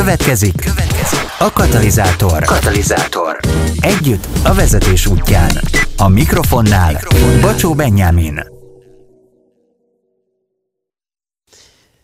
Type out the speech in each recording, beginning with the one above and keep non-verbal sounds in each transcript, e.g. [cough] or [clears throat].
Következik, következik a katalizátor. Katalizátor. Együtt a vezetés útján. A mikrofonnál, mikrofonnál. Bacsó Benyámin.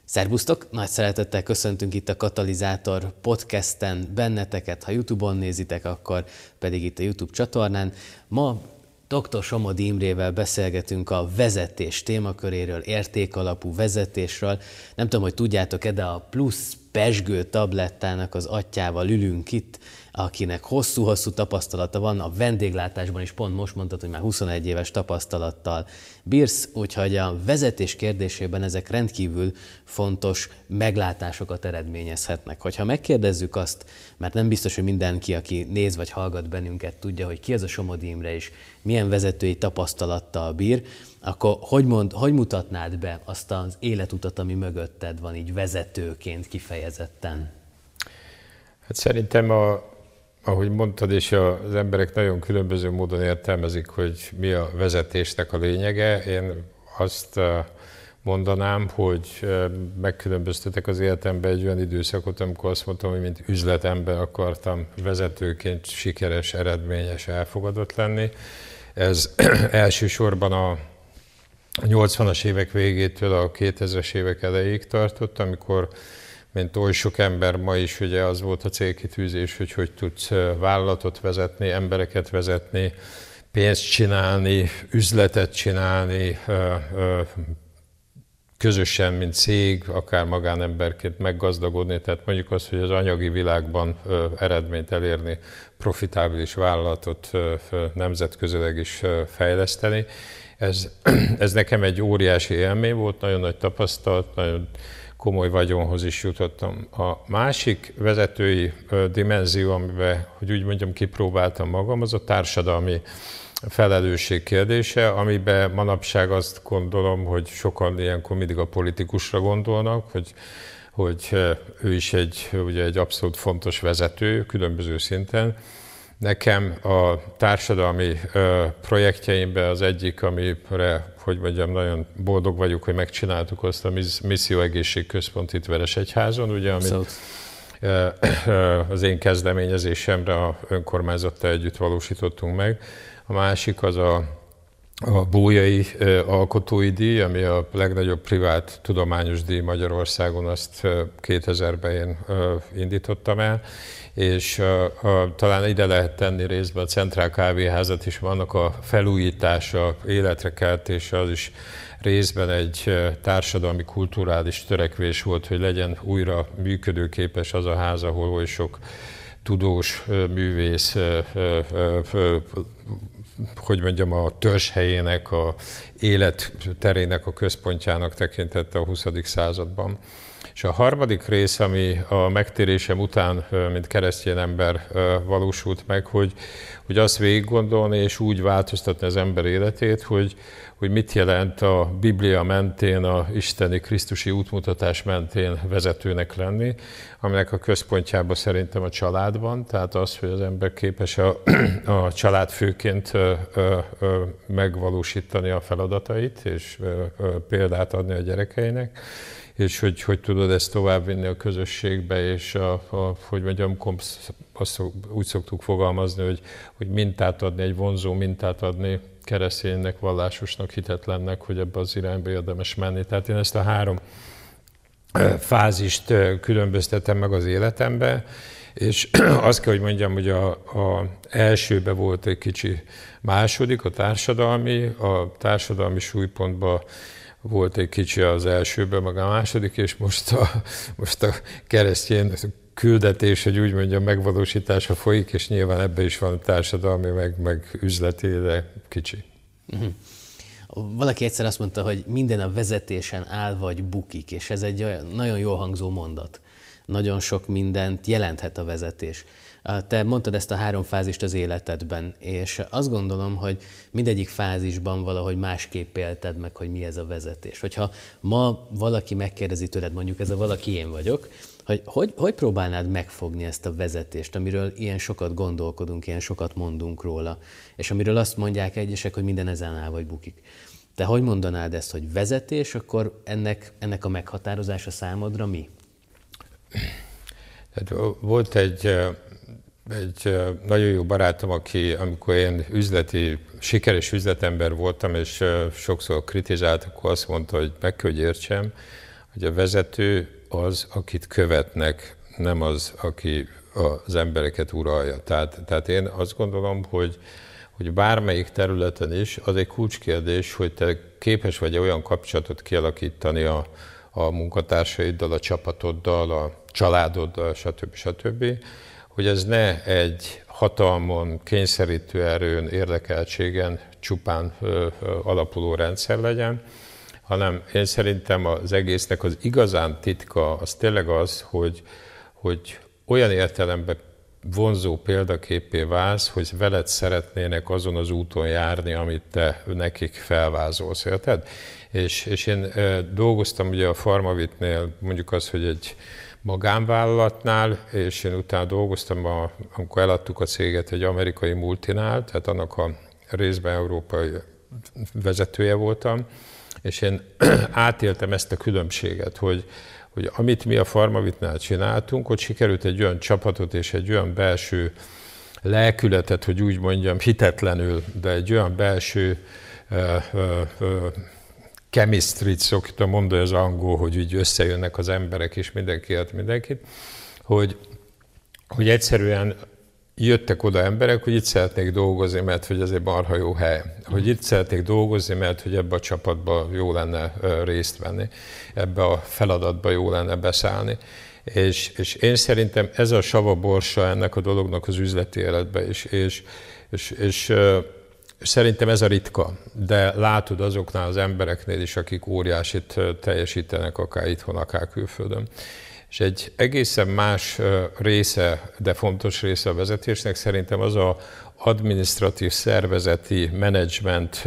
Szerbusztok! Nagy szeretettel köszöntünk itt a Katalizátor podcasten benneteket. Ha YouTube-on nézitek, akkor pedig itt a YouTube csatornán. Ma Dr. Somodi Imrével beszélgetünk a vezetés témaköréről, értékalapú vezetésről. Nem tudom, hogy tudjátok-e, de a plusz pesgő tablettának az atyával ülünk itt, akinek hosszú-hosszú tapasztalata van, a vendéglátásban is pont most mondtad, hogy már 21 éves tapasztalattal bírsz, úgyhogy a vezetés kérdésében ezek rendkívül fontos meglátásokat eredményezhetnek. Hogyha megkérdezzük azt, mert nem biztos, hogy mindenki, aki néz vagy hallgat bennünket, tudja, hogy ki az a Somodi Imre és milyen vezetői tapasztalattal bír, akkor hogy, mond, hogy mutatnád be azt az életutat, ami mögötted van így vezetőként kifejezetten? Hát szerintem a, ahogy mondtad, és az emberek nagyon különböző módon értelmezik, hogy mi a vezetésnek a lényege. Én azt mondanám, hogy megkülönböztetek az életemben egy olyan időszakot, amikor azt mondtam, hogy mint üzletemben akartam vezetőként sikeres, eredményes, elfogadott lenni. Ez [clears throat] elsősorban a 80-as évek végétől a 2000-es évek elejéig tartott, amikor mint oly sok ember ma is, ugye az volt a célkitűzés, hogy hogy tudsz vállalatot vezetni, embereket vezetni, pénzt csinálni, üzletet csinálni, közösen, mint cég, akár magánemberként meggazdagodni, tehát mondjuk azt, hogy az anyagi világban eredményt elérni, profitábilis vállalatot nemzetközileg is fejleszteni. Ez, [clears throat] ez nekem egy óriási élmény volt, nagyon nagy tapasztalat, nagyon komoly vagyonhoz is jutottam. A másik vezetői dimenzió, amiben, hogy úgy mondjam, kipróbáltam magam, az a társadalmi felelősség kérdése, amiben manapság azt gondolom, hogy sokan ilyenkor mindig a politikusra gondolnak, hogy, hogy ő is egy, ugye egy abszolút fontos vezető különböző szinten, Nekem a társadalmi projektjeimben az egyik, amire, hogy mondjam, nagyon boldog vagyok, hogy megcsináltuk azt a Misszió Egészségközpont itt Veresegyházon, ugye, amit Abszolút. az én kezdeményezésemre a önkormányzattal együtt valósítottunk meg. A másik az a, a Bújai Alkotói Díj, ami a legnagyobb privát tudományos díj Magyarországon, azt 2000-ben én indítottam el, és uh, uh, talán ide lehet tenni részben a Centrál Kávéházat is, vannak a felújítása, életre keltése, az is részben egy társadalmi, kulturális törekvés volt, hogy legyen újra működőképes az a ház, ahol oly sok tudós művész, hogy mondjam, a törzshelyének, a életterének a központjának tekintette a 20. században. És a harmadik rész, ami a megtérésem után, mint keresztény ember valósult meg, hogy, hogy azt végig gondolni és úgy változtatni az ember életét, hogy, hogy mit jelent a Biblia mentén, a isteni Krisztusi útmutatás mentén vezetőnek lenni, aminek a központjában szerintem a család van, tehát az, hogy az ember képes a, [clears throat] a család főként megvalósítani a feladatait, és példát adni a gyerekeinek, és hogy hogy tudod ezt továbbvinni a közösségbe, és a, a, hogy mondjam, azt úgy szoktuk fogalmazni, hogy, hogy mintát adni, egy vonzó mintát adni kereszténynek, vallásosnak, hitetlennek, hogy ebbe az irányba érdemes menni. Tehát én ezt a három fázist különböztetem meg az életembe, és [clears throat] azt kell, hogy mondjam, hogy a, a elsőbe volt egy kicsi második, a társadalmi, a társadalmi súlypontban volt egy kicsi az elsőben, meg a második, és most a, most a keresztény küldetés, hogy úgy mondjam, megvalósítása folyik, és nyilván ebbe is van társadalmi, meg, meg üzleti, de kicsi. Uh-huh. Valaki egyszer azt mondta, hogy minden a vezetésen áll vagy bukik, és ez egy olyan nagyon jól hangzó mondat. Nagyon sok mindent jelenthet a vezetés. Te mondtad ezt a három fázist az életedben, és azt gondolom, hogy mindegyik fázisban valahogy másképp élted meg, hogy mi ez a vezetés. Hogyha ma valaki megkérdezi tőled, mondjuk ez a valaki én vagyok, hogy, hogy hogy próbálnád megfogni ezt a vezetést, amiről ilyen sokat gondolkodunk, ilyen sokat mondunk róla, és amiről azt mondják egyesek, hogy minden ezen áll vagy bukik. Te hogy mondanád ezt, hogy vezetés, akkor ennek, ennek a meghatározása számodra mi? Hát volt egy, egy nagyon jó barátom, aki, amikor én üzleti, sikeres üzletember voltam, és sokszor kritizált, akkor azt mondta, hogy meg kell, hogy értsem, hogy a vezető az, akit követnek, nem az, aki az embereket uralja. Tehát, tehát én azt gondolom, hogy, hogy bármelyik területen is az egy kulcskérdés, hogy te képes vagy olyan kapcsolatot kialakítani a, a munkatársaiddal, a csapatoddal, a családoddal, stb. stb., hogy ez ne egy hatalmon, kényszerítő erőn, érdekeltségen csupán alapuló rendszer legyen, hanem én szerintem az egésznek az igazán titka az tényleg az, hogy, hogy olyan értelemben vonzó példaképé válsz, hogy veled szeretnének azon az úton járni, amit te nekik felvázolsz, érted? És, és én dolgoztam ugye a Farmavitnél, mondjuk az, hogy egy magánvállalatnál, és én utána dolgoztam, a, amikor eladtuk a céget egy amerikai multinál, tehát annak a részben európai vezetője voltam, és én [clears throat] átéltem ezt a különbséget, hogy, hogy amit mi a Farmavitnál csináltunk, ott sikerült egy olyan csapatot és egy olyan belső lelkületet, hogy úgy mondjam, hitetlenül, de egy olyan belső uh, uh, uh, chemistry-t szokta mondani az angol, hogy úgy összejönnek az emberek és mindenki ad mindenkit, hogy, hogy egyszerűen jöttek oda emberek, hogy itt szeretnék dolgozni, mert hogy ez egy marha jó hely. Hogy itt szeretnék dolgozni, mert hogy ebbe a csapatba jó lenne részt venni, ebbe a feladatba jó lenne beszállni. És, és én szerintem ez a sava borsa ennek a dolognak az üzleti életbe. És, és, és, és szerintem ez a ritka, de látod azoknál az embereknél is, akik óriásit teljesítenek, akár itthon, akár külföldön. És egy egészen más része, de fontos része a vezetésnek szerintem az a administratív szervezeti menedzsment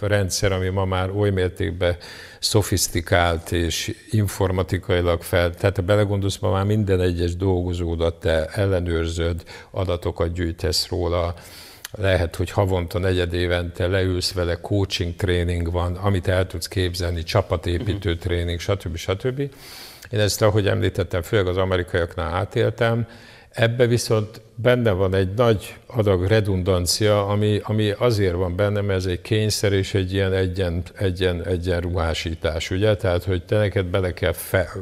rendszer, ami ma már oly mértékben szofisztikált és informatikailag fel, tehát ha belegondolsz, ma már minden egyes dolgozódat te ellenőrzöd, adatokat gyűjtesz róla, lehet, hogy havonta, negyed évente leülsz vele, coaching tréning van, amit el tudsz képzelni, csapatépítő uh-huh. tréning, stb. stb. Én ezt, ahogy említettem, főleg az amerikaiaknál átéltem, Ebbe viszont benne van egy nagy adag redundancia, ami, ami azért van benne, mert ez egy kényszer és egy ilyen egyen, egyen, egyen ruhásítás, ugye? Tehát, hogy te neked bele kell fe,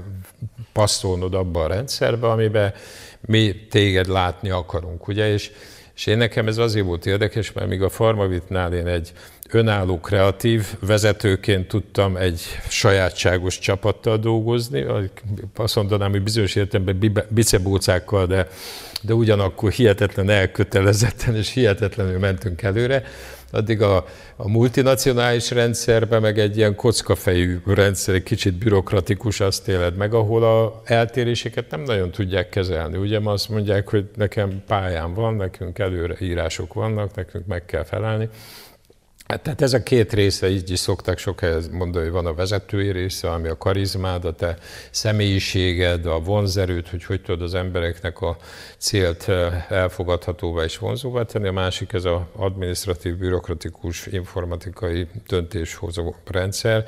passzolnod abba a rendszerbe, amiben mi téged látni akarunk, ugye? És és én nekem ez azért volt érdekes, mert míg a Farmavitnál én egy önálló kreatív vezetőként tudtam egy sajátságos csapattal dolgozni, azt mondanám, hogy bizonyos értelemben bicebócákkal, de, de ugyanakkor hihetetlen elkötelezetten és hihetetlenül mentünk előre, addig a, a multinacionális rendszerben meg egy ilyen kockafejű rendszer, egy kicsit bürokratikus azt éled meg, ahol a eltéréseket nem nagyon tudják kezelni. Ugye ma azt mondják, hogy nekem pályán van, nekünk előre írások vannak, nekünk meg kell felelni. Hát, tehát ez a két része, így is szokták sok helyet mondani, hogy van a vezetői része, ami a karizmád, a te személyiséged, a vonzerőt, hogy hogy tudod az embereknek a célt eh, elfogadhatóvá és vonzóvá tenni. A másik ez az administratív, bürokratikus, informatikai döntéshozó rendszer.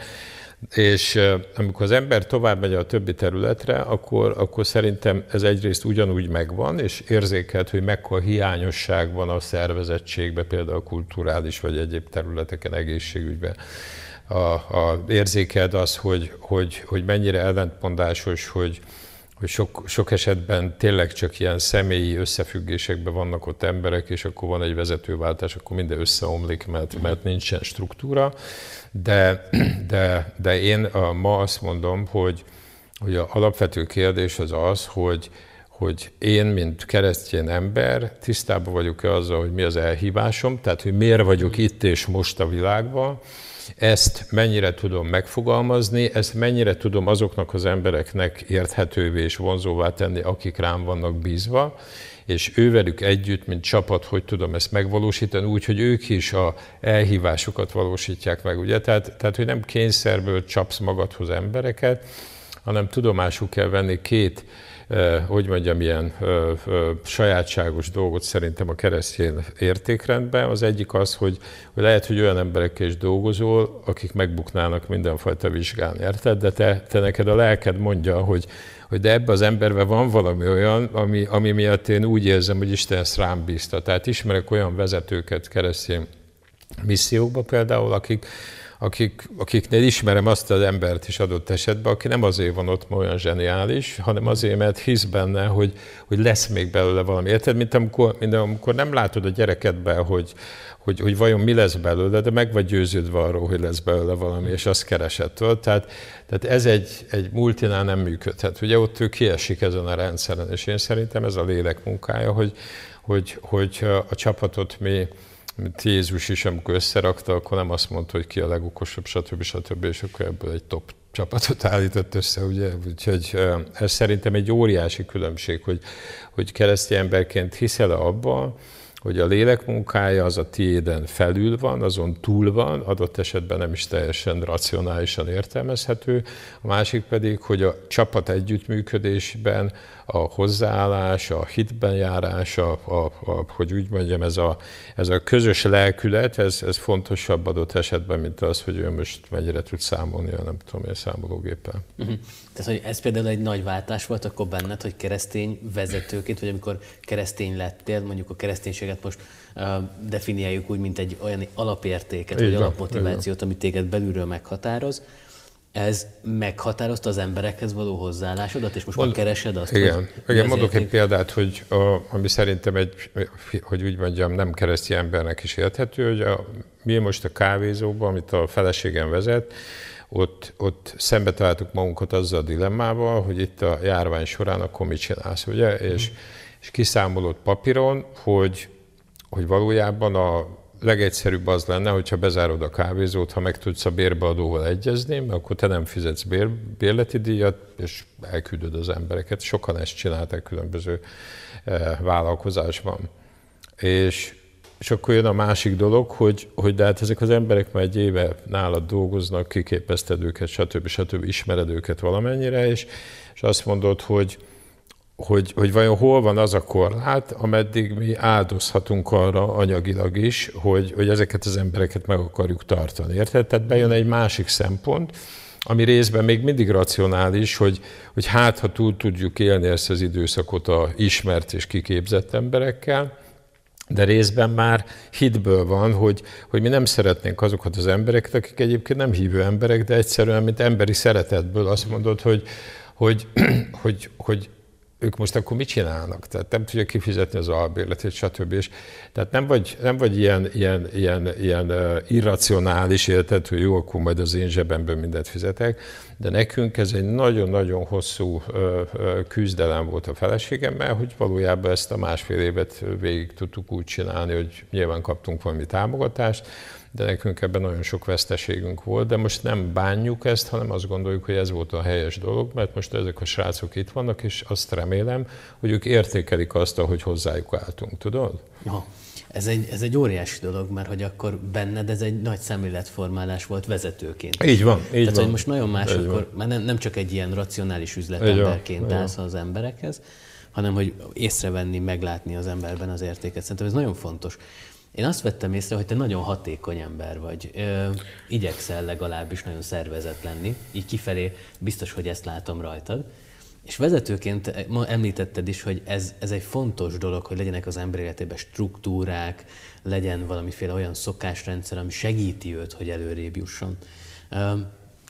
És amikor az ember tovább megy a többi területre, akkor, akkor szerintem ez egyrészt ugyanúgy megvan, és érzékelt, hogy mekkora hiányosság van a szervezettségben, például a kulturális vagy egyéb területeken, egészségügyben. A, a, érzékeld az, hogy, hogy, hogy mennyire ellentmondásos, hogy, hogy sok, sok esetben tényleg csak ilyen személyi összefüggésekben vannak ott emberek, és akkor van egy vezetőváltás, akkor minden összeomlik, mert, mert nincsen struktúra. De, de, de én ma azt mondom, hogy, hogy a alapvető kérdés az az, hogy, hogy én, mint keresztény ember, tisztában vagyok-e azzal, hogy mi az elhívásom, tehát hogy miért vagyok itt és most a világban, ezt mennyire tudom megfogalmazni, ezt mennyire tudom azoknak az embereknek érthetővé és vonzóvá tenni, akik rám vannak bízva, és ővelük együtt, mint csapat, hogy tudom ezt megvalósítani, úgy, hogy ők is a elhívásokat valósítják meg, ugye? Tehát, tehát hogy nem kényszerből csapsz magadhoz embereket, hanem tudomásul kell venni két hogy mondjam, ilyen sajátságos dolgot szerintem a keresztény értékrendben. Az egyik az, hogy, hogy lehet, hogy olyan emberekkel is dolgozol, akik megbuknának mindenfajta vizsgán, érted? De te, te neked a lelked mondja, hogy, hogy de ebbe az emberben van valami olyan, ami, ami miatt én úgy érzem, hogy Isten ezt rám bízta. Tehát ismerek olyan vezetőket keresztény missziókba például, akik, akik, akiknél ismerem azt az embert is adott esetben, aki nem azért van ott olyan zseniális, hanem azért, mert hisz benne, hogy, hogy lesz még belőle valami. Érted, mint amikor, mint amikor nem látod a gyerekedben, hogy, hogy, hogy vajon mi lesz belőle, de meg vagy győződve arról, hogy lesz belőle valami, és azt keresett tudod? Tehát, tehát ez egy, egy multinál nem működhet. Ugye ott ő kiesik ezen a rendszeren, és én szerintem ez a lélek munkája, hogy, hogy, hogy a csapatot mi, mint Jézus is, amikor összerakta, akkor nem azt mondta, hogy ki a legokosabb, stb. stb. és akkor ebből egy top csapatot állított össze, ugye? Úgyhogy ez szerintem egy óriási különbség, hogy, hogy keresztény emberként hiszel -e abban, hogy a lélek munkája az a tiéden felül van, azon túl van, adott esetben nem is teljesen racionálisan értelmezhető, a másik pedig, hogy a csapat együttműködésben a hozzáállás, a hitben járás, a, a, a, hogy úgy mondjam, ez a, ez a közös lelkület, ez, ez fontosabb adott esetben, mint az, hogy ő most mennyire tud számolni a nem tudom én számológéppel. Uh-huh. Tehát, hogy ez például egy nagy váltás volt akkor benned, hogy keresztény vezetőként, vagy amikor keresztény lettél, mondjuk a kereszténységet most uh, definiáljuk úgy, mint egy olyan alapértéket, így vagy van, alapmotivációt, ami téged belülről meghatároz, ez meghatározta az emberekhez való hozzáállásodat, és most Mond, már keresed azt, Igen, hogy igen mondok egy példát, hogy a, ami szerintem egy, hogy úgy mondjam, nem kereszti embernek is érthető, hogy a, mi most a kávézóban, amit a feleségem vezet, ott, ott szembe találtuk magunkat azzal a dilemmával, hogy itt a járvány során akkor mit csinálsz, ugye? Mm. És, és kiszámolott papíron, hogy, hogy valójában a legegyszerűbb az lenne, hogyha bezárod a kávézót, ha meg tudsz a bérbeadóval egyezni, mert akkor te nem fizetsz bér, bérleti díjat, és elküldöd az embereket. Sokan ezt csinálták különböző eh, vállalkozásban. És, és akkor jön a másik dolog, hogy, hogy de hát ezek az emberek már egy éve nálad dolgoznak, kiképezted őket, stb. stb. ismered őket valamennyire, és, és azt mondod, hogy, hogy, hogy vajon hol van az a korlát, ameddig mi áldozhatunk arra anyagilag is, hogy, hogy ezeket az embereket meg akarjuk tartani. Érted? Tehát bejön egy másik szempont, ami részben még mindig racionális, hogy, hogy hát, ha túl tudjuk élni ezt az időszakot a ismert és kiképzett emberekkel, de részben már hitből van, hogy, hogy mi nem szeretnénk azokat az embereket, akik egyébként nem hívő emberek, de egyszerűen, mint emberi szeretetből azt mondod, hogy, hogy, [clears throat] hogy, hogy ők most akkor mit csinálnak? Tehát nem tudja kifizetni az albérletét, stb. És, tehát nem vagy, nem vagy ilyen, ilyen, ilyen, ilyen irracionális, érted, hogy jó, akkor majd az én zsebemben mindent fizetek, de nekünk ez egy nagyon-nagyon hosszú küzdelem volt a feleségemmel, hogy valójában ezt a másfél évet végig tudtuk úgy csinálni, hogy nyilván kaptunk valami támogatást, de nekünk ebben nagyon sok veszteségünk volt, de most nem bánjuk ezt, hanem azt gondoljuk, hogy ez volt a helyes dolog, mert most ezek a srácok itt vannak, és azt remélem, hogy ők értékelik azt, hogy hozzájuk álltunk, tudod? Ja. Ez egy, ez egy óriási dolog, mert hogy akkor benned ez egy nagy szemléletformálás volt vezetőként. Így van, így Tehát, van. hogy most nagyon más, így akkor már nem, nem csak egy ilyen racionális üzletemberként állsz az emberekhez, hanem hogy észrevenni, meglátni az emberben az értéket. Szerintem ez nagyon fontos. Én azt vettem észre, hogy te nagyon hatékony ember vagy. Ö, igyekszel legalábbis nagyon szervezet lenni, így kifelé biztos, hogy ezt látom rajtad. És vezetőként ma említetted is, hogy ez, ez egy fontos dolog, hogy legyenek az ember életében struktúrák, legyen valamiféle olyan szokásrendszer, ami segíti őt, hogy előrébb jusson.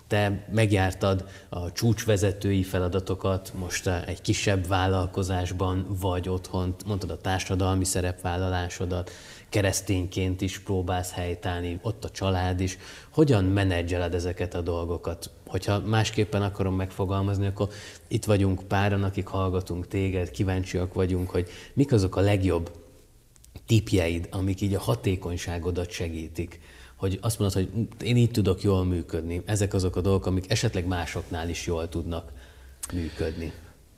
Te megjártad a csúcsvezetői feladatokat, most egy kisebb vállalkozásban vagy otthon, mondtad a társadalmi szerepvállalásodat, keresztényként is próbálsz helytállni, ott a család is. Hogyan menedzseled ezeket a dolgokat? Hogyha másképpen akarom megfogalmazni, akkor itt vagyunk páran, akik hallgatunk téged, kíváncsiak vagyunk, hogy mik azok a legjobb tipjeid, amik így a hatékonyságodat segítik hogy azt mondod, hogy én így tudok jól működni. Ezek azok a dolgok, amik esetleg másoknál is jól tudnak működni.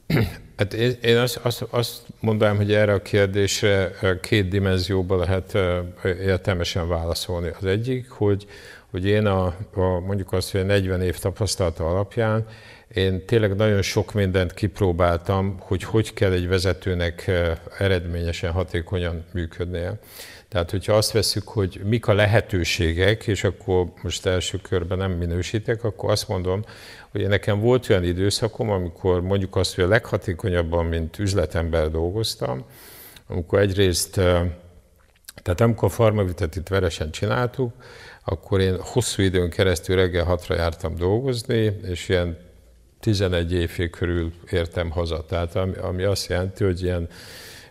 [clears throat] Hát én, én azt, azt, azt mondanám, hogy erre a kérdésre két dimenzióban lehet értelmesen válaszolni. Az egyik, hogy, hogy én a, a mondjuk azt, hogy a 40 év tapasztalata alapján én tényleg nagyon sok mindent kipróbáltam, hogy hogy kell egy vezetőnek eredményesen, hatékonyan működnie. Tehát, hogyha azt veszük, hogy mik a lehetőségek, és akkor most első körben nem minősítek, akkor azt mondom, hogy nekem volt olyan időszakom, amikor mondjuk azt, hogy a leghatékonyabban, mint üzletember dolgoztam, amikor egyrészt, tehát amikor a farmavitet itt veresen csináltuk, akkor én hosszú időn keresztül reggel hatra jártam dolgozni, és ilyen 11 évfél körül értem haza. Tehát ami, ami azt jelenti, hogy ilyen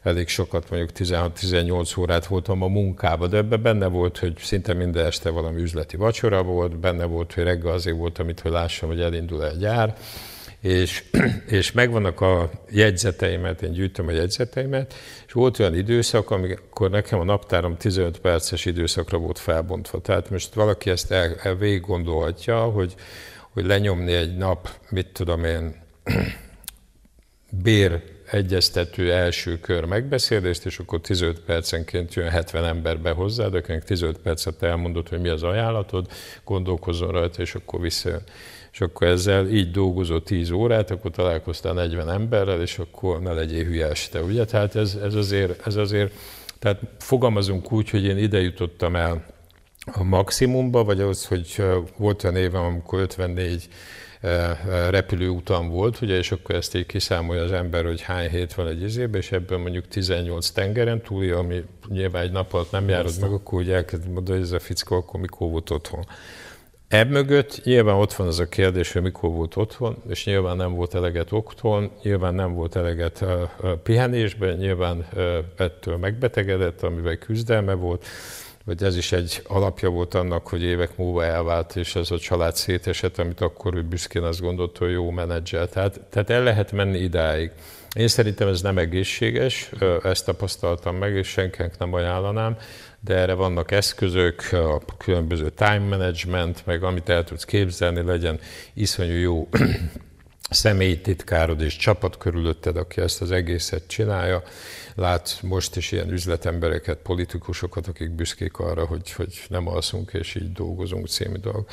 elég sokat, mondjuk 16-18 órát voltam a munkába, de ebben benne volt, hogy szinte minden este valami üzleti vacsora volt, benne volt, hogy reggel azért voltam itt, hogy lássam, hogy elindul egy gyár, és, [clears throat] és megvannak a jegyzeteimet, én gyűjtöm a jegyzeteimet, és volt olyan időszak, amikor nekem a naptárom 15 perces időszakra volt felbontva. Tehát most valaki ezt el, el végig gondolhatja, hogy, hogy lenyomni egy nap, mit tudom én, [clears throat] bér egyeztető első kör megbeszélést, és akkor 15 percenként jön 70 ember be hozzá, de akinek 15 percet elmondott, hogy mi az ajánlatod, gondolkozzon rajta, és akkor visszajön. És akkor ezzel így dolgozott 10 órát, akkor találkoztál 40 emberrel, és akkor ne legyél hülye este, ugye? Tehát ez, ez, azért, ez azért, tehát fogalmazunk úgy, hogy én ide jutottam el a maximumba, vagy az, hogy volt olyan évem, amikor 54 repülőutam volt, ugye, és akkor ezt így kiszámolja az ember, hogy hány hét van egy izébe, és ebből mondjuk 18 tengeren túli, ami nyilván egy nap alatt nem járod meg, akkor úgy elkezd mondani, hogy ez a fickó akkor mikor volt otthon. Ebb mögött nyilván ott van az a kérdés, hogy mikor volt otthon, és nyilván nem volt eleget otthon, nyilván nem volt eleget a pihenésben, nyilván ettől megbetegedett, amivel küzdelme volt, vagy ez is egy alapja volt annak, hogy évek múlva elvált, és ez a család szétesett, amit akkor ő büszkén azt gondolta, hogy jó menedzser. Tehát, tehát el lehet menni idáig. Én szerintem ez nem egészséges, ezt tapasztaltam meg, és senkinek nem ajánlanám, de erre vannak eszközök, a különböző time management, meg amit el tudsz képzelni, legyen iszonyú jó [clears throat] személyi titkárod és csapat körülötted, aki ezt az egészet csinálja. Lát most is ilyen üzletembereket, politikusokat, akik büszkék arra, hogy, hogy nem alszunk és így dolgozunk című dolog.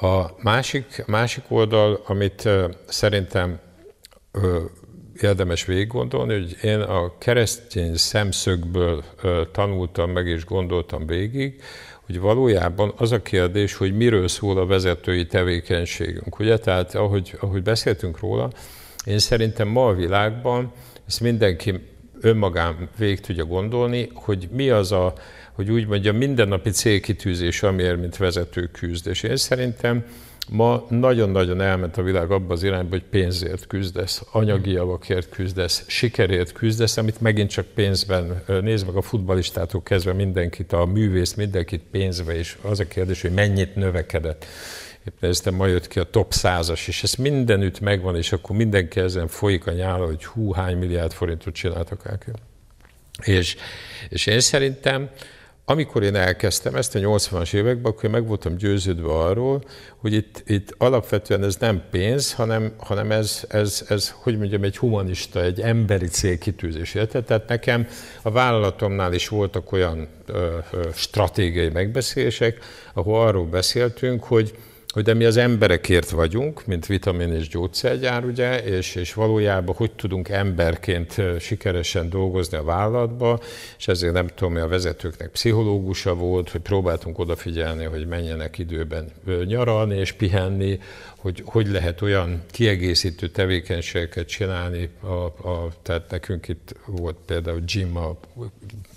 A másik, másik oldal, amit szerintem érdemes végig gondolni, hogy én a keresztény szemszögből tanultam meg és gondoltam végig, hogy valójában az a kérdés, hogy miről szól a vezetői tevékenységünk. Ugye? Tehát ahogy, ahogy beszéltünk róla, én szerintem ma a világban ezt mindenki önmagán végig tudja gondolni, hogy mi az a, hogy úgy mondja, mindennapi célkitűzés, amiért, mint vezető küzd. És én szerintem Ma nagyon-nagyon elment a világ abba az irányba, hogy pénzért küzdesz, anyagi javakért küzdesz, sikerért küzdesz, amit megint csak pénzben, nézd meg a futbalistától kezdve mindenkit, a művész mindenkit pénzbe, és az a kérdés, hogy mennyit növekedett. Éppen ezt ma jött ki a top százas, és ez mindenütt megvan, és akkor mindenki ezen folyik a nyála, hogy hú, hány milliárd forintot csináltak el. És, és én szerintem, amikor én elkezdtem ezt a 80-as években, akkor én meg voltam győződve arról, hogy itt, itt alapvetően ez nem pénz, hanem, hanem ez, ez, ez, hogy mondjam, egy humanista, egy emberi célkitűzés. Tehát nekem a vállalatomnál is voltak olyan ö, ö, stratégiai megbeszélések, ahol arról beszéltünk, hogy hogy de mi az emberekért vagyunk, mint vitamin és gyógyszergyár, ugye, és, és valójában hogy tudunk emberként sikeresen dolgozni a vállalatba, és ezért nem tudom, hogy a vezetőknek pszichológusa volt, hogy próbáltunk odafigyelni, hogy menjenek időben nyaralni és pihenni, hogy hogy lehet olyan kiegészítő tevékenységeket csinálni, a, a, tehát nekünk itt volt például gym a,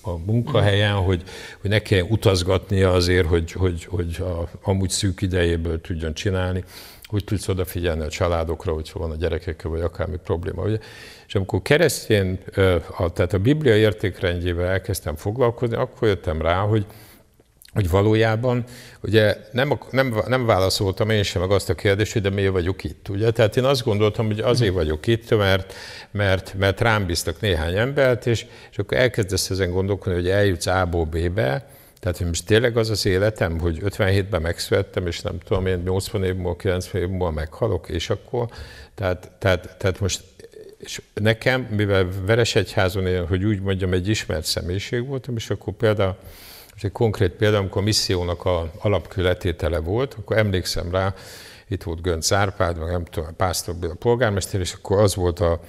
a munkahelyen, hogy, hogy ne kell utazgatnia azért, hogy, hogy, hogy a, amúgy szűk idejéből tudjon csinálni, hogy tudsz odafigyelni a családokra, hogy van a gyerekekkel, vagy akármi probléma. Ugye? És amikor keresztény, tehát a Biblia értékrendjével elkezdtem foglalkozni, akkor jöttem rá, hogy hogy valójában ugye nem, nem, nem válaszoltam én sem meg azt a kérdést, hogy de miért vagyok itt. Ugye? Tehát én azt gondoltam, hogy azért vagyok itt, mert, mert, mert rám bíztak néhány embert, és, és akkor elkezdesz ezen gondolkodni, hogy eljutsz A-ból B-be, tehát, hogy most tényleg az az életem, hogy 57-ben megszülettem, és nem tudom, én 80 év múlva, 90 év múlva meghalok, és akkor, tehát, tehát, tehát most és nekem, mivel Veresegyházon én, hogy úgy mondjam, egy ismert személyiség voltam, és akkor például egy konkrét példa, amikor a missziónak a alapkületétele volt, akkor emlékszem rá, itt volt Gönc Árpád, meg nem tudom, Pásztor Béla polgármester, és akkor az volt a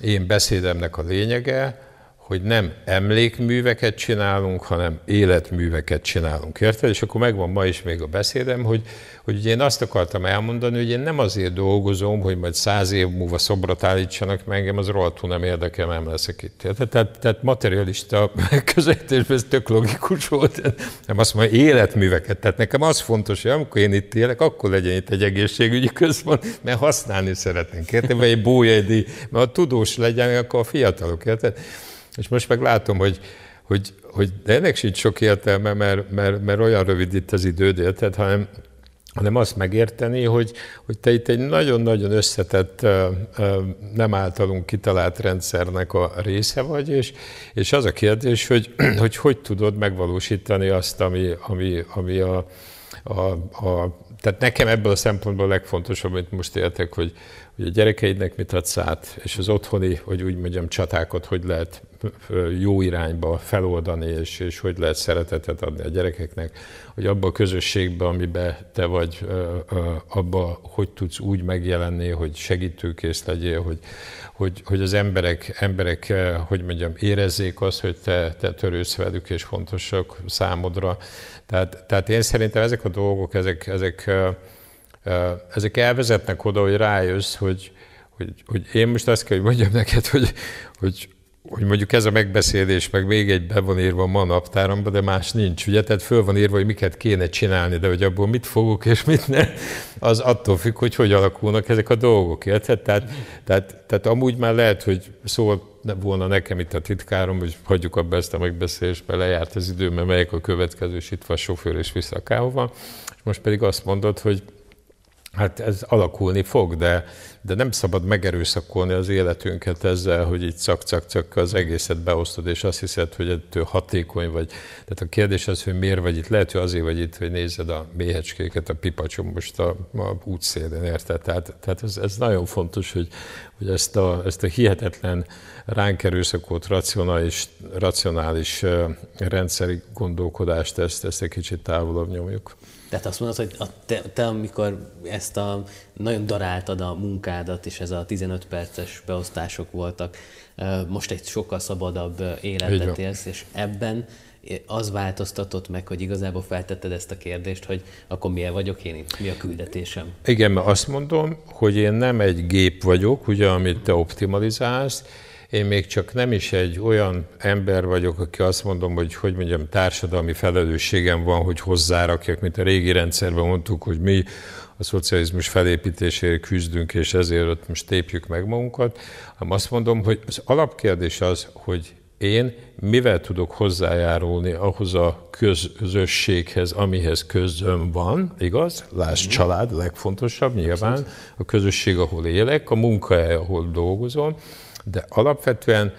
én beszédemnek a lényege, hogy nem emlékműveket csinálunk, hanem életműveket csinálunk. Érted? És akkor megvan ma is még a beszédem, hogy, hogy ugye én azt akartam elmondani, hogy én nem azért dolgozom, hogy majd száz év múlva szobrot állítsanak meg, engem az rohadtul nem érdekel, nem leszek itt. Érted? Tehát, tehát materialista [laughs] megközelítésben ez tök logikus volt. Nem azt mondja, életműveket. Tehát nekem az fontos, hogy amikor én itt élek, akkor legyen itt egy egészségügyi központ, mert használni szeretnénk. Érted? Vagy egy bójegydíj, mert ha tudós legyen, akkor a fiatalok. Érted? És most meg látom, hogy, hogy, hogy ennek sincs sok értelme, mert, mert, mert olyan rövid itt az időd, érted, hanem, hanem azt megérteni, hogy, hogy te itt egy nagyon-nagyon összetett, nem általunk kitalált rendszernek a része vagy, és, és az a kérdés, hogy, [clears throat] hogy hogy tudod megvalósítani azt, ami, ami, ami a, a, a tehát nekem ebből a szempontból a legfontosabb, amit most értek, hogy, hogy a gyerekeidnek mit adsz át, és az otthoni, hogy úgy mondjam, csatákat hogy lehet jó irányba feloldani, és, és hogy lehet szeretetet adni a gyerekeknek, hogy abba a közösségbe, amiben te vagy, abba hogy tudsz úgy megjelenni, hogy segítőkész legyél, hogy, hogy, hogy az emberek, emberek, hogy mondjam, érezzék azt, hogy te, te törősz velük, és fontosak számodra. Tehát, tehát én szerintem ezek a dolgok, ezek, ezek, ezek elvezetnek oda, hogy rájössz, hogy, hogy, hogy én most azt kell, hogy mondjam neked, hogy, hogy, hogy mondjuk ez a megbeszélés, meg még egy be van írva ma naptáramba, de más nincs, ugye? Tehát föl van írva, hogy miket kéne csinálni, de hogy abból mit fogok és mit ne, az attól függ, hogy hogy alakulnak ezek a dolgok, érted? Tehát, tehát, tehát amúgy már lehet, hogy szól volna nekem itt a titkárom, hogy hagyjuk abba ezt a megbeszélést, mert lejárt az idő, mert melyik a következő, és itt van a sofőr, és vissza a kávova. És most pedig azt mondod, hogy Hát ez alakulni fog, de, de nem szabad megerőszakolni az életünket ezzel, hogy így cak-cak-cak az egészet beosztod, és azt hiszed, hogy ettől hatékony vagy. Tehát a kérdés az, hogy miért vagy itt. Lehet, hogy azért vagy itt, hogy nézed a méhecskéket, a pipacsom most a, a útszélén, érted? Tehát, tehát ez, ez, nagyon fontos, hogy, hogy ezt, a, ezt a hihetetlen ránk erőszakolt racionális, racionális rendszeri gondolkodást, ezt, ezt egy kicsit távolabb nyomjuk. Tehát azt mondod, hogy a te, te, amikor ezt a nagyon daráltad a munkádat, és ez a 15 perces beosztások voltak, most egy sokkal szabadabb életet élsz, és ebben az változtatott meg, hogy igazából feltetted ezt a kérdést, hogy akkor milyen vagyok én itt, mi a küldetésem? Igen, mert azt mondom, hogy én nem egy gép vagyok, ugye, amit te optimalizálsz, én még csak nem is egy olyan ember vagyok, aki azt mondom, hogy hogy mondjam, társadalmi felelősségem van, hogy hozzárakjak, mint a régi rendszerben mondtuk, hogy mi a szocializmus felépítésére küzdünk, és ezért ott most tépjük meg magunkat, hanem azt mondom, hogy az alapkérdés az, hogy én mivel tudok hozzájárulni ahhoz a közösséghez, amihez közöm van, igaz? Láss mm. család, legfontosabb nyilván, a közösség, ahol élek, a munkahely, ahol dolgozom, de alapvetően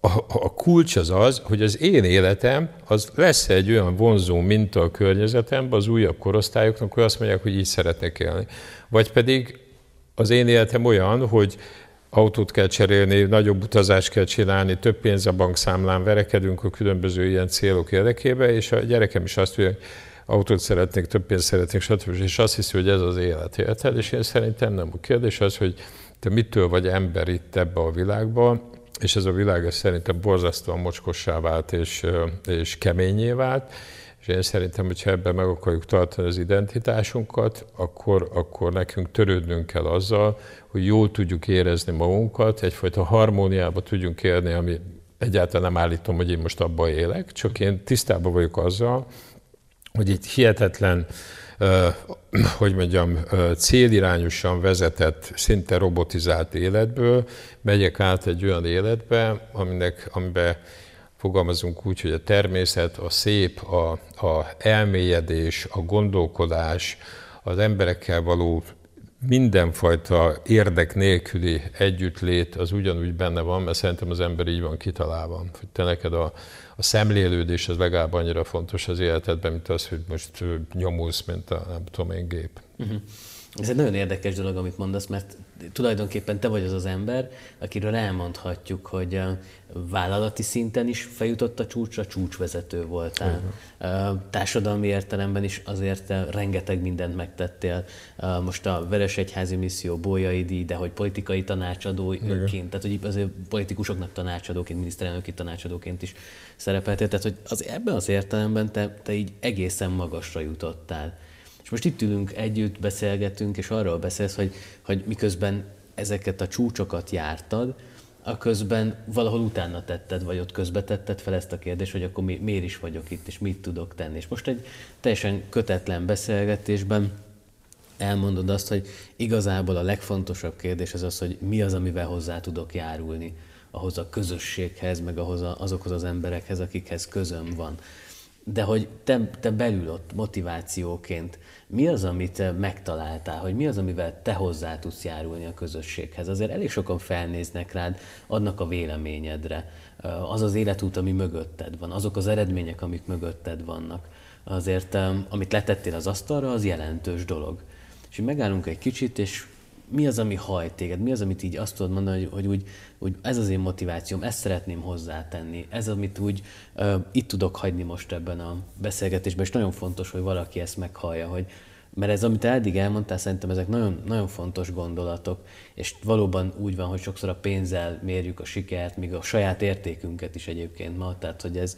a, a, kulcs az az, hogy az én életem az lesz egy olyan vonzó minta a környezetemben az újabb korosztályoknak, hogy azt mondják, hogy így szeretnek élni. Vagy pedig az én életem olyan, hogy autót kell cserélni, nagyobb utazást kell csinálni, több pénz a bankszámlán, verekedünk a különböző ilyen célok érdekébe, és a gyerekem is azt mondja, autót szeretnék, több pénzt szeretnék, stb. És azt hiszi, hogy ez az élet, érted? És én szerintem nem. A kérdés az, hogy te mitől vagy ember itt ebbe a világba, és ez a világ ez szerintem borzasztóan mocskossá vált és, és keményé vált, és én szerintem, hogyha ebben meg akarjuk tartani az identitásunkat, akkor, akkor nekünk törődnünk kell azzal, hogy jól tudjuk érezni magunkat, egyfajta harmóniába tudjunk élni, ami egyáltalán nem állítom, hogy én most abban élek, csak én tisztában vagyok azzal, hogy itt hihetetlen hogy mondjam, célirányosan vezetett, szinte robotizált életből. Megyek át egy olyan életbe, aminek, amiben fogalmazunk úgy, hogy a természet, a szép, a, a elmélyedés, a gondolkodás, az emberekkel való mindenfajta érdek nélküli együttlét az ugyanúgy benne van, mert szerintem az ember így van kitalálva, hogy te neked a, a szemlélődés az legalább annyira fontos az életedben, mint az, hogy most nyomulsz, mint a nem tudom én gép. Uh-huh. Ez egy nagyon érdekes dolog, amit mondasz, mert tulajdonképpen te vagy az az ember, akiről elmondhatjuk, hogy vállalati szinten is feljutott a csúcsra, csúcsvezető voltál. Uh-huh. Társadalmi értelemben is azért rengeteg mindent megtettél. Most a Veresegyházi Misszió, Bolyai díj, de hogy politikai tanácsadóként, tehát hogy azért politikusoknak tanácsadóként, miniszterelnöki tanácsadóként is szerepeltél. Tehát, hogy az, ebben az értelemben te, te így egészen magasra jutottál. És most itt ülünk együtt, beszélgetünk, és arról beszélsz, hogy, hogy miközben ezeket a csúcsokat jártad, a közben valahol utána tetted, vagy ott közbe tetted fel ezt a kérdést, hogy akkor mi, miért is vagyok itt, és mit tudok tenni. És most egy teljesen kötetlen beszélgetésben elmondod azt, hogy igazából a legfontosabb kérdés az az, hogy mi az, amivel hozzá tudok járulni ahhoz a közösséghez, meg ahhoz a, azokhoz az emberekhez, akikhez közöm van. De hogy te, te belül ott motivációként mi az, amit megtaláltál, hogy mi az, amivel te hozzá tudsz járulni a közösséghez? Azért elég sokan felnéznek rád, adnak a véleményedre. Az az életút, ami mögötted van, azok az eredmények, amik mögötted vannak. Azért, amit letettél az asztalra, az jelentős dolog. És így megállunk egy kicsit, és mi az, ami hajt téged? Mi az, amit így azt tudod mondani, hogy, hogy úgy, úgy ez az én motivációm, ezt szeretném hozzátenni, ez, amit úgy uh, itt tudok hagyni most ebben a beszélgetésben, és nagyon fontos, hogy valaki ezt meghallja, hogy mert ez, amit eddig elmondtál, szerintem ezek nagyon, nagyon fontos gondolatok, és valóban úgy van, hogy sokszor a pénzzel mérjük a sikert, míg a saját értékünket is egyébként ma, tehát hogy ez,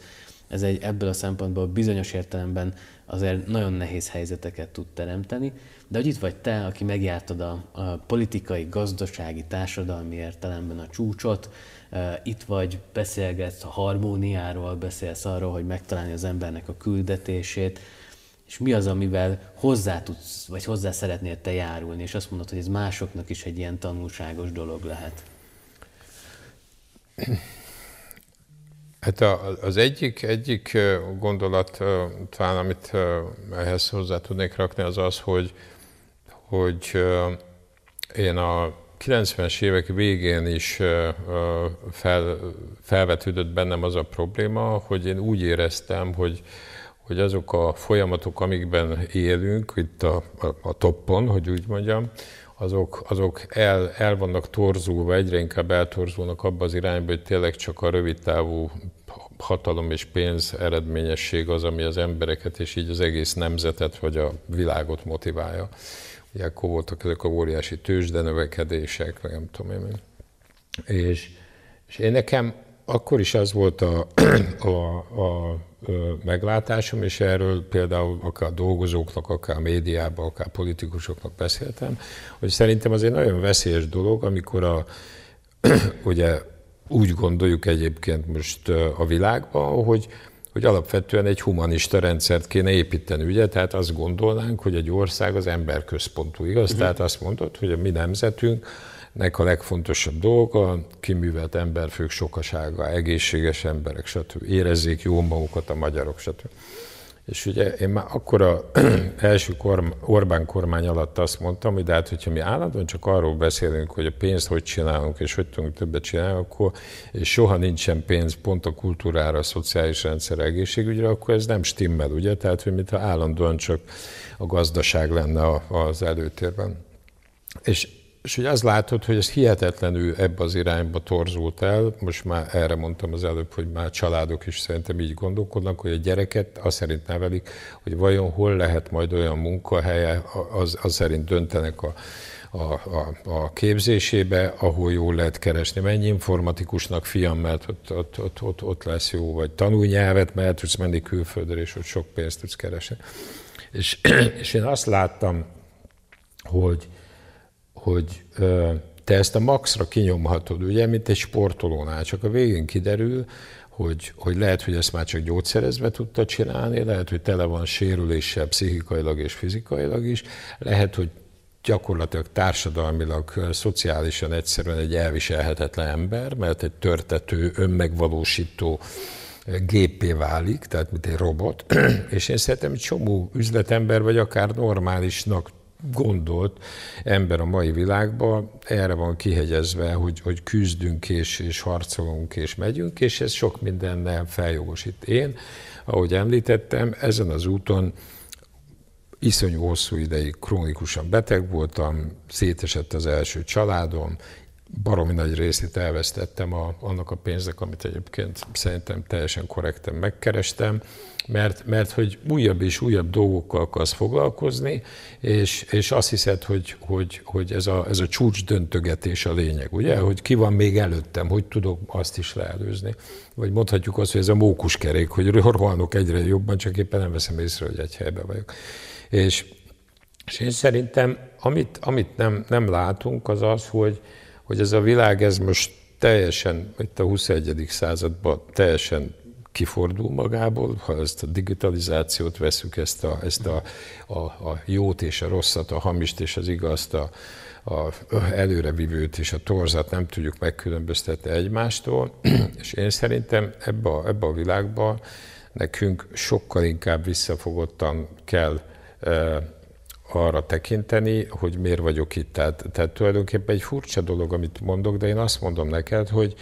ez egy ebből a szempontból bizonyos értelemben azért nagyon nehéz helyzeteket tud teremteni, de hogy itt vagy te, aki megjártad a, a politikai, gazdasági, társadalmi értelemben a csúcsot, itt vagy, beszélgetsz a harmóniáról, beszélsz arról, hogy megtalálni az embernek a küldetését, és mi az, amivel hozzá tudsz, vagy hozzá szeretnél te járulni, és azt mondod, hogy ez másoknak is egy ilyen tanulságos dolog lehet. Hát az egyik, egyik gondolat, talán amit ehhez hozzá tudnék rakni, az az, hogy, hogy én a 90-es évek végén is fel, felvetődött bennem az a probléma, hogy én úgy éreztem, hogy, hogy azok a folyamatok, amikben élünk, itt a, a, a toppon, hogy úgy mondjam, azok, azok el, el vannak torzulva, egyre inkább eltorzulnak abba az irányba, hogy tényleg csak a rövid távú hatalom és pénz eredményesség az, ami az embereket és így az egész nemzetet vagy a világot motiválja. Ugye akkor voltak ezek a óriási tőzsdenövekedések, meg nem tudom én. És, és én nekem akkor is az volt a, [clears throat] a, a, a meglátásom, és erről például akár dolgozóknak, akár médiában, akár politikusoknak beszéltem, hogy szerintem az egy nagyon veszélyes dolog, amikor a, [clears throat] ugye úgy gondoljuk egyébként most a világban, hogy, hogy alapvetően egy humanista rendszert kéne építeni, ugye? Tehát azt gondolnánk, hogy egy ország az emberközpontú, igaz? Uh-huh. Tehát azt mondod, hogy a mi nemzetünk nek a legfontosabb dolga, kiművelt emberfők sokasága, egészséges emberek, stb. Érezzék jó magukat a magyarok, stb. És ugye én már akkor a [clears throat] első korm, Orbán kormány alatt azt mondtam, hogy de hát, hogyha mi állandóan csak arról beszélünk, hogy a pénzt hogy csinálunk, és hogy tudunk többet csinálni, akkor és soha nincsen pénz pont a kultúrára, a szociális rendszer, egészségügyre, akkor ez nem stimmel, ugye? Tehát, hogy mintha állandóan csak a gazdaság lenne az előtérben. És és hogy az látod, hogy ez hihetetlenül ebbe az irányba torzult el, most már erre mondtam az előbb, hogy már családok is szerintem így gondolkodnak, hogy a gyereket azt szerint nevelik, hogy vajon hol lehet majd olyan munkahelye, az, az szerint döntenek a, a, a, a képzésébe, ahol jól lehet keresni. Mennyi informatikusnak fiam, mert ott, ott, ott, ott, ott lesz jó, vagy tanulj nyelvet, mert tudsz menni külföldre, és ott sok pénzt tudsz keresni. És, [clears throat] és én azt láttam, hogy, hogy te ezt a maxra kinyomhatod, ugye, mint egy sportolónál, csak a végén kiderül, hogy, hogy lehet, hogy ezt már csak gyógyszerezve tudta csinálni, lehet, hogy tele van sérüléssel pszichikailag és fizikailag is, lehet, hogy gyakorlatilag társadalmilag, szociálisan egyszerűen egy elviselhetetlen ember, mert egy törtető, önmegvalósító gépé válik, tehát mint egy robot, [clears throat] és én szerintem egy csomó üzletember, vagy akár normálisnak gondolt ember a mai világban erre van kihegyezve, hogy, hogy küzdünk és, és harcolunk és megyünk, és ez sok mindennel feljogosít. Én, ahogy említettem, ezen az úton iszonyú hosszú ideig krónikusan beteg voltam, szétesett az első családom, baromi nagy részét elvesztettem a, annak a pénznek, amit egyébként szerintem teljesen korrekten megkerestem, mert, mert hogy újabb és újabb dolgokkal akarsz foglalkozni, és, és azt hiszed, hogy, hogy, hogy ez, a, ez a csúcs döntögetés a lényeg, ugye? Hogy ki van még előttem, hogy tudok azt is leelőzni. Vagy mondhatjuk azt, hogy ez a mókuskerék, hogy rohanok egyre jobban, csak éppen nem veszem észre, hogy egy helyben vagyok. És, és én szerintem, amit, amit nem, nem látunk, az az, hogy, hogy ez a világ, ez most teljesen, itt a 21. században teljesen kifordul magából, ha ezt a digitalizációt veszük, ezt a, ezt a, a, a jót és a rosszat, a hamist és az igazt, a, a előrevivőt és a torzat nem tudjuk megkülönböztetni egymástól, [clears throat] és én szerintem ebbe a, ebbe a világba nekünk sokkal inkább visszafogottan kell arra tekinteni, hogy miért vagyok itt. Tehát, tehát tulajdonképpen egy furcsa dolog, amit mondok, de én azt mondom neked, hogy,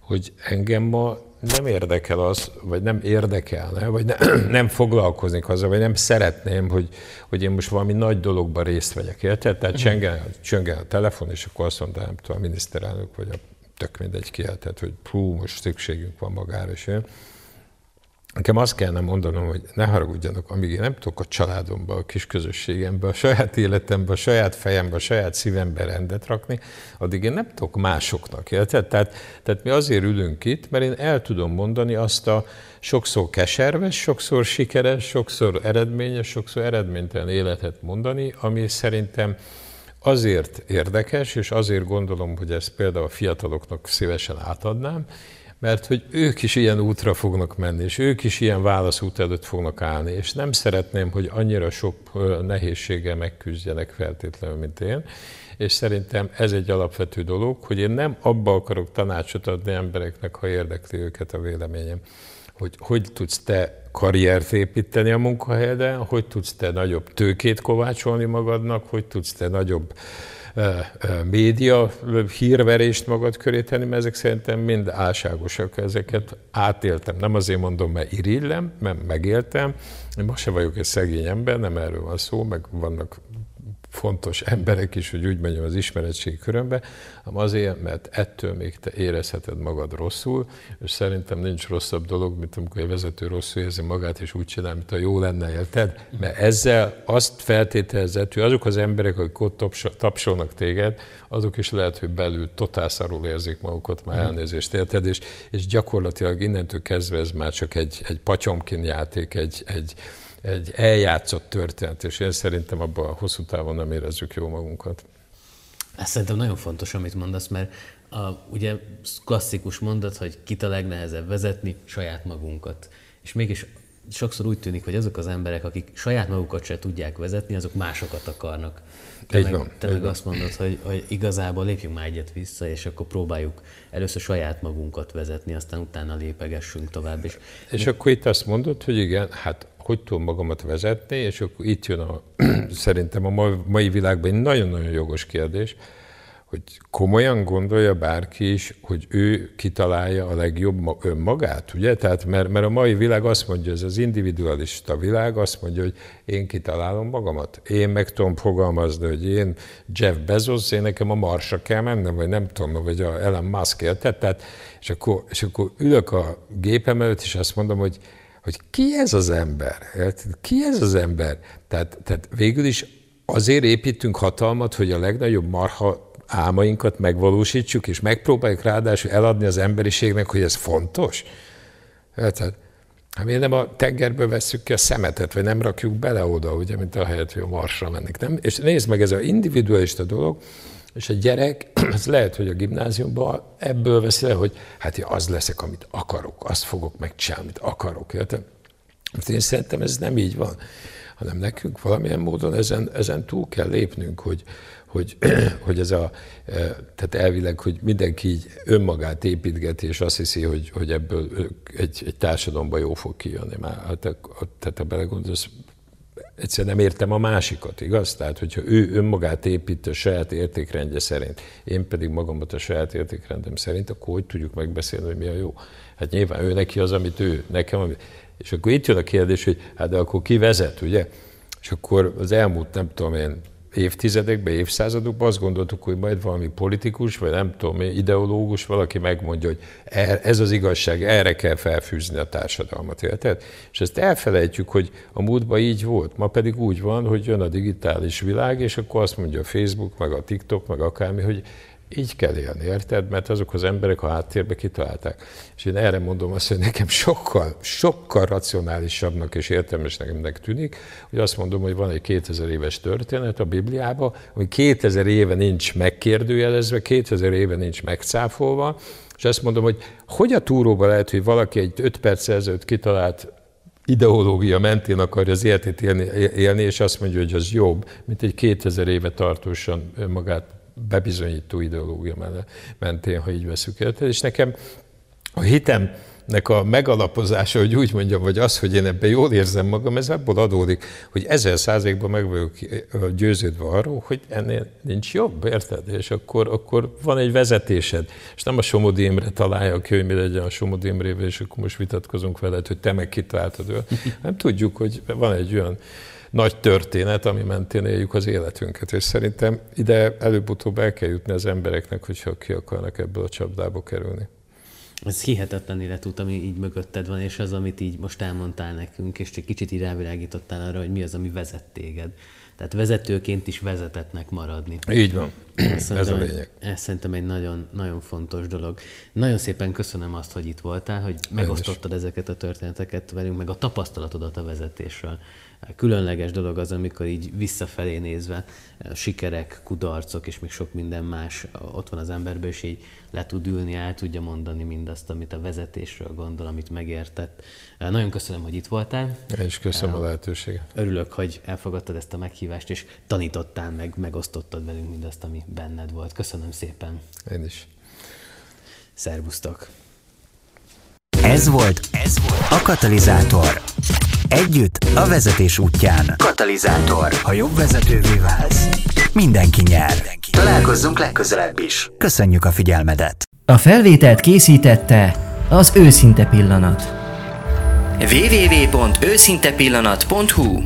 hogy engem ma nem érdekel az, vagy nem érdekelne, vagy ne, [clears throat] nem foglalkoznék azzal, vagy nem szeretném, hogy, hogy én most valami nagy dologban részt vegyek. Érted? Tehát mhm. csöngen, csöngen a telefon, és akkor azt mondta, nem tudom, a miniszterelnök, vagy a tök mindegy kiáltett, hogy hú, most szükségünk van magára, és én Nekem azt kellene mondanom, hogy ne haragudjanak, amíg én nem tudok a családomba, a kis közösségembe, a saját életembe, a saját fejembe, a saját szívembe rendet rakni, addig én nem tudok másoknak. Érted? Tehát, tehát mi azért ülünk itt, mert én el tudom mondani azt a sokszor keserves, sokszor sikeres, sokszor eredményes, sokszor eredménytelen életet mondani, ami szerintem azért érdekes, és azért gondolom, hogy ezt például a fiataloknak szívesen átadnám, mert hogy ők is ilyen útra fognak menni, és ők is ilyen válaszút előtt fognak állni, és nem szeretném, hogy annyira sok nehézséggel megküzdjenek feltétlenül, mint én, és szerintem ez egy alapvető dolog, hogy én nem abba akarok tanácsot adni embereknek, ha érdekli őket a véleményem, hogy hogy tudsz te karriert építeni a munkahelyeden, hogy tudsz te nagyobb tőkét kovácsolni magadnak, hogy tudsz te nagyobb média hírverést magad köré tenni, mert ezek szerintem mind álságosak, ezeket átéltem. Nem azért mondom, mert irillem, mert megéltem. Én most se vagyok egy szegény ember, nem erről van szó, meg vannak fontos emberek is, hogy úgy menjem az ismeretségi körömbe, hanem azért, mert ettől még te érezheted magad rosszul, és szerintem nincs rosszabb dolog, mint amikor egy vezető rosszul érzi magát, és úgy csinál, mint a jó lenne, érted? Mert ezzel azt feltételezett, hogy azok az emberek, akik ott tapsolnak téged, azok is lehet, hogy belül totál szarul érzik magukat, már elnézést érted, és, és gyakorlatilag innentől kezdve ez már csak egy, egy patyomkin játék, egy, egy, egy eljátszott történet, és én szerintem abban a hosszú távon nem érezzük jó magunkat. Ez szerintem nagyon fontos, amit mondasz, mert a, ugye klasszikus mondat, hogy kit a legnehezebb vezetni, saját magunkat. És mégis sokszor úgy tűnik, hogy azok az emberek, akik saját magukat se tudják vezetni, azok másokat akarnak. Te Így meg, van. Te meg azt mondod, hogy, hogy igazából lépjünk már egyet vissza, és akkor próbáljuk először saját magunkat vezetni, aztán utána lépegessünk tovább. És, és akkor itt azt mondod, hogy igen, hát hogy tudom magamat vezetni, és akkor itt jön a, [clears throat] szerintem a mai világban egy nagyon-nagyon jogos kérdés, hogy komolyan gondolja bárki is, hogy ő kitalálja a legjobb önmagát, ugye? Tehát, mert, mert a mai világ azt mondja, ez az individualista világ azt mondja, hogy én kitalálom magamat. Én meg tudom fogalmazni, hogy én Jeff Bezos, én nekem a Marsra kell mennem, vagy nem tudom, vagy a Elon Musk érted? Tehát, és akkor, és akkor ülök a gépem előtt, és azt mondom, hogy hogy ki ez az ember? Ki ez az ember? Tehát, tehát végül is azért építünk hatalmat, hogy a legnagyobb marha álmainkat megvalósítsuk, és megpróbáljuk ráadásul eladni az emberiségnek, hogy ez fontos. Tehát, hát miért nem a tengerbe vesszük ki a szemetet, vagy nem rakjuk bele oda, ugye, mint a helyet, hogy a marsra mennek. Nem? És nézd meg, ez az individualista dolog, és a gyerek, [clears throat] az lehet, hogy a gimnáziumban ebből veszi le, hogy hát én az leszek, amit akarok, azt fogok megcsinálni, amit akarok. Érted? Én szerintem ez nem így van, hanem nekünk valamilyen módon ezen, ezen túl kell lépnünk, hogy, hogy, [clears throat] hogy ez a, e, tehát elvileg, hogy mindenki így önmagát építgeti, és azt hiszi, hogy, hogy ebből egy, egy társadalomban jó fog kijönni. Már, hát, tehát ha belegondolsz, egyszer nem értem a másikat, igaz? Tehát, hogyha ő önmagát épít a saját értékrendje szerint, én pedig magamat a saját értékrendem szerint, akkor hogy tudjuk megbeszélni, hogy mi a jó? Hát nyilván ő neki az, amit ő, nekem, amit... És akkor itt jön a kérdés, hogy hát de akkor ki vezet, ugye? És akkor az elmúlt, nem tudom én, évtizedekben, évszázadokban azt gondoltuk, hogy majd valami politikus, vagy nem tudom, ideológus, valaki megmondja, hogy er, ez az igazság, erre kell felfűzni a társadalmat, érted? És ezt elfelejtjük, hogy a múltban így volt, ma pedig úgy van, hogy jön a digitális világ, és akkor azt mondja a Facebook, meg a TikTok, meg akármi, hogy így kell élni, érted? Mert azok az emberek a háttérbe kitalálták. És én erre mondom azt, hogy nekem sokkal, sokkal racionálisabbnak és értelmesnek tűnik, hogy azt mondom, hogy van egy 2000 éves történet a Bibliában, ami 2000 éve nincs megkérdőjelezve, 2000 éve nincs megcáfolva, és azt mondom, hogy hogy a túróba lehet, hogy valaki egy 5 perc ezelőtt kitalált ideológia mentén akarja az életét élni, élni, és azt mondja, hogy az jobb, mint egy 2000 éve tartósan magát bebizonyító ideológia mentén, ha így veszük el. És nekem a hitemnek a megalapozása, hogy úgy mondjam, vagy az, hogy én ebben jól érzem magam, ez abból adódik, hogy ezer százalékban meg vagyok győződve arról, hogy ennél nincs jobb, érted? És akkor, akkor van egy vezetésed, és nem a Somodi Imre találja ki, hogy mi legyen a Somodi Imrével, és akkor most vitatkozunk veled, hogy te meg kitaláltad ő. Nem tudjuk, hogy van egy olyan nagy történet, ami mentén éljük az életünket. És szerintem ide előbb-utóbb el kell jutni az embereknek, hogyha ki akarnak ebből a csapdába kerülni. Ez hihetetlen életút, ami így mögötted van, és az, amit így most elmondtál nekünk, és csak kicsit így rávilágítottál arra, hogy mi az, ami vezet téged. Tehát vezetőként is vezetetnek maradni. Így van. Ez a lényeg. Ez szerintem egy nagyon, nagyon fontos dolog. Nagyon szépen köszönöm azt, hogy itt voltál, hogy megosztottad ezeket a történeteket velünk, meg a tapasztalatodat a vezetésről különleges dolog az, amikor így visszafelé nézve a sikerek, kudarcok és még sok minden más ott van az emberben, és így le tud ülni, el tudja mondani mindazt, amit a vezetésről gondol, amit megértett. Nagyon köszönöm, hogy itt voltál. Én is köszönöm a lehetőséget. Örülök, hogy elfogadtad ezt a meghívást, és tanítottál meg, megosztottad velünk mindazt, ami benned volt. Köszönöm szépen. Én is. Szervusztok! Ez volt, ez volt a Katalizátor. Együtt a vezetés útján. Katalizátor. Ha jobb vezetővé válsz, mindenki nyer. Találkozzunk legközelebb is. Köszönjük a figyelmedet. A felvételt készítette az Őszinte Pillanat. www.őszintepillanat.hu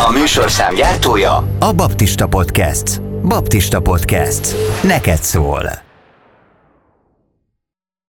A műsorszám gyártója a Baptista Podcast. Baptista Podcast. Neked szól.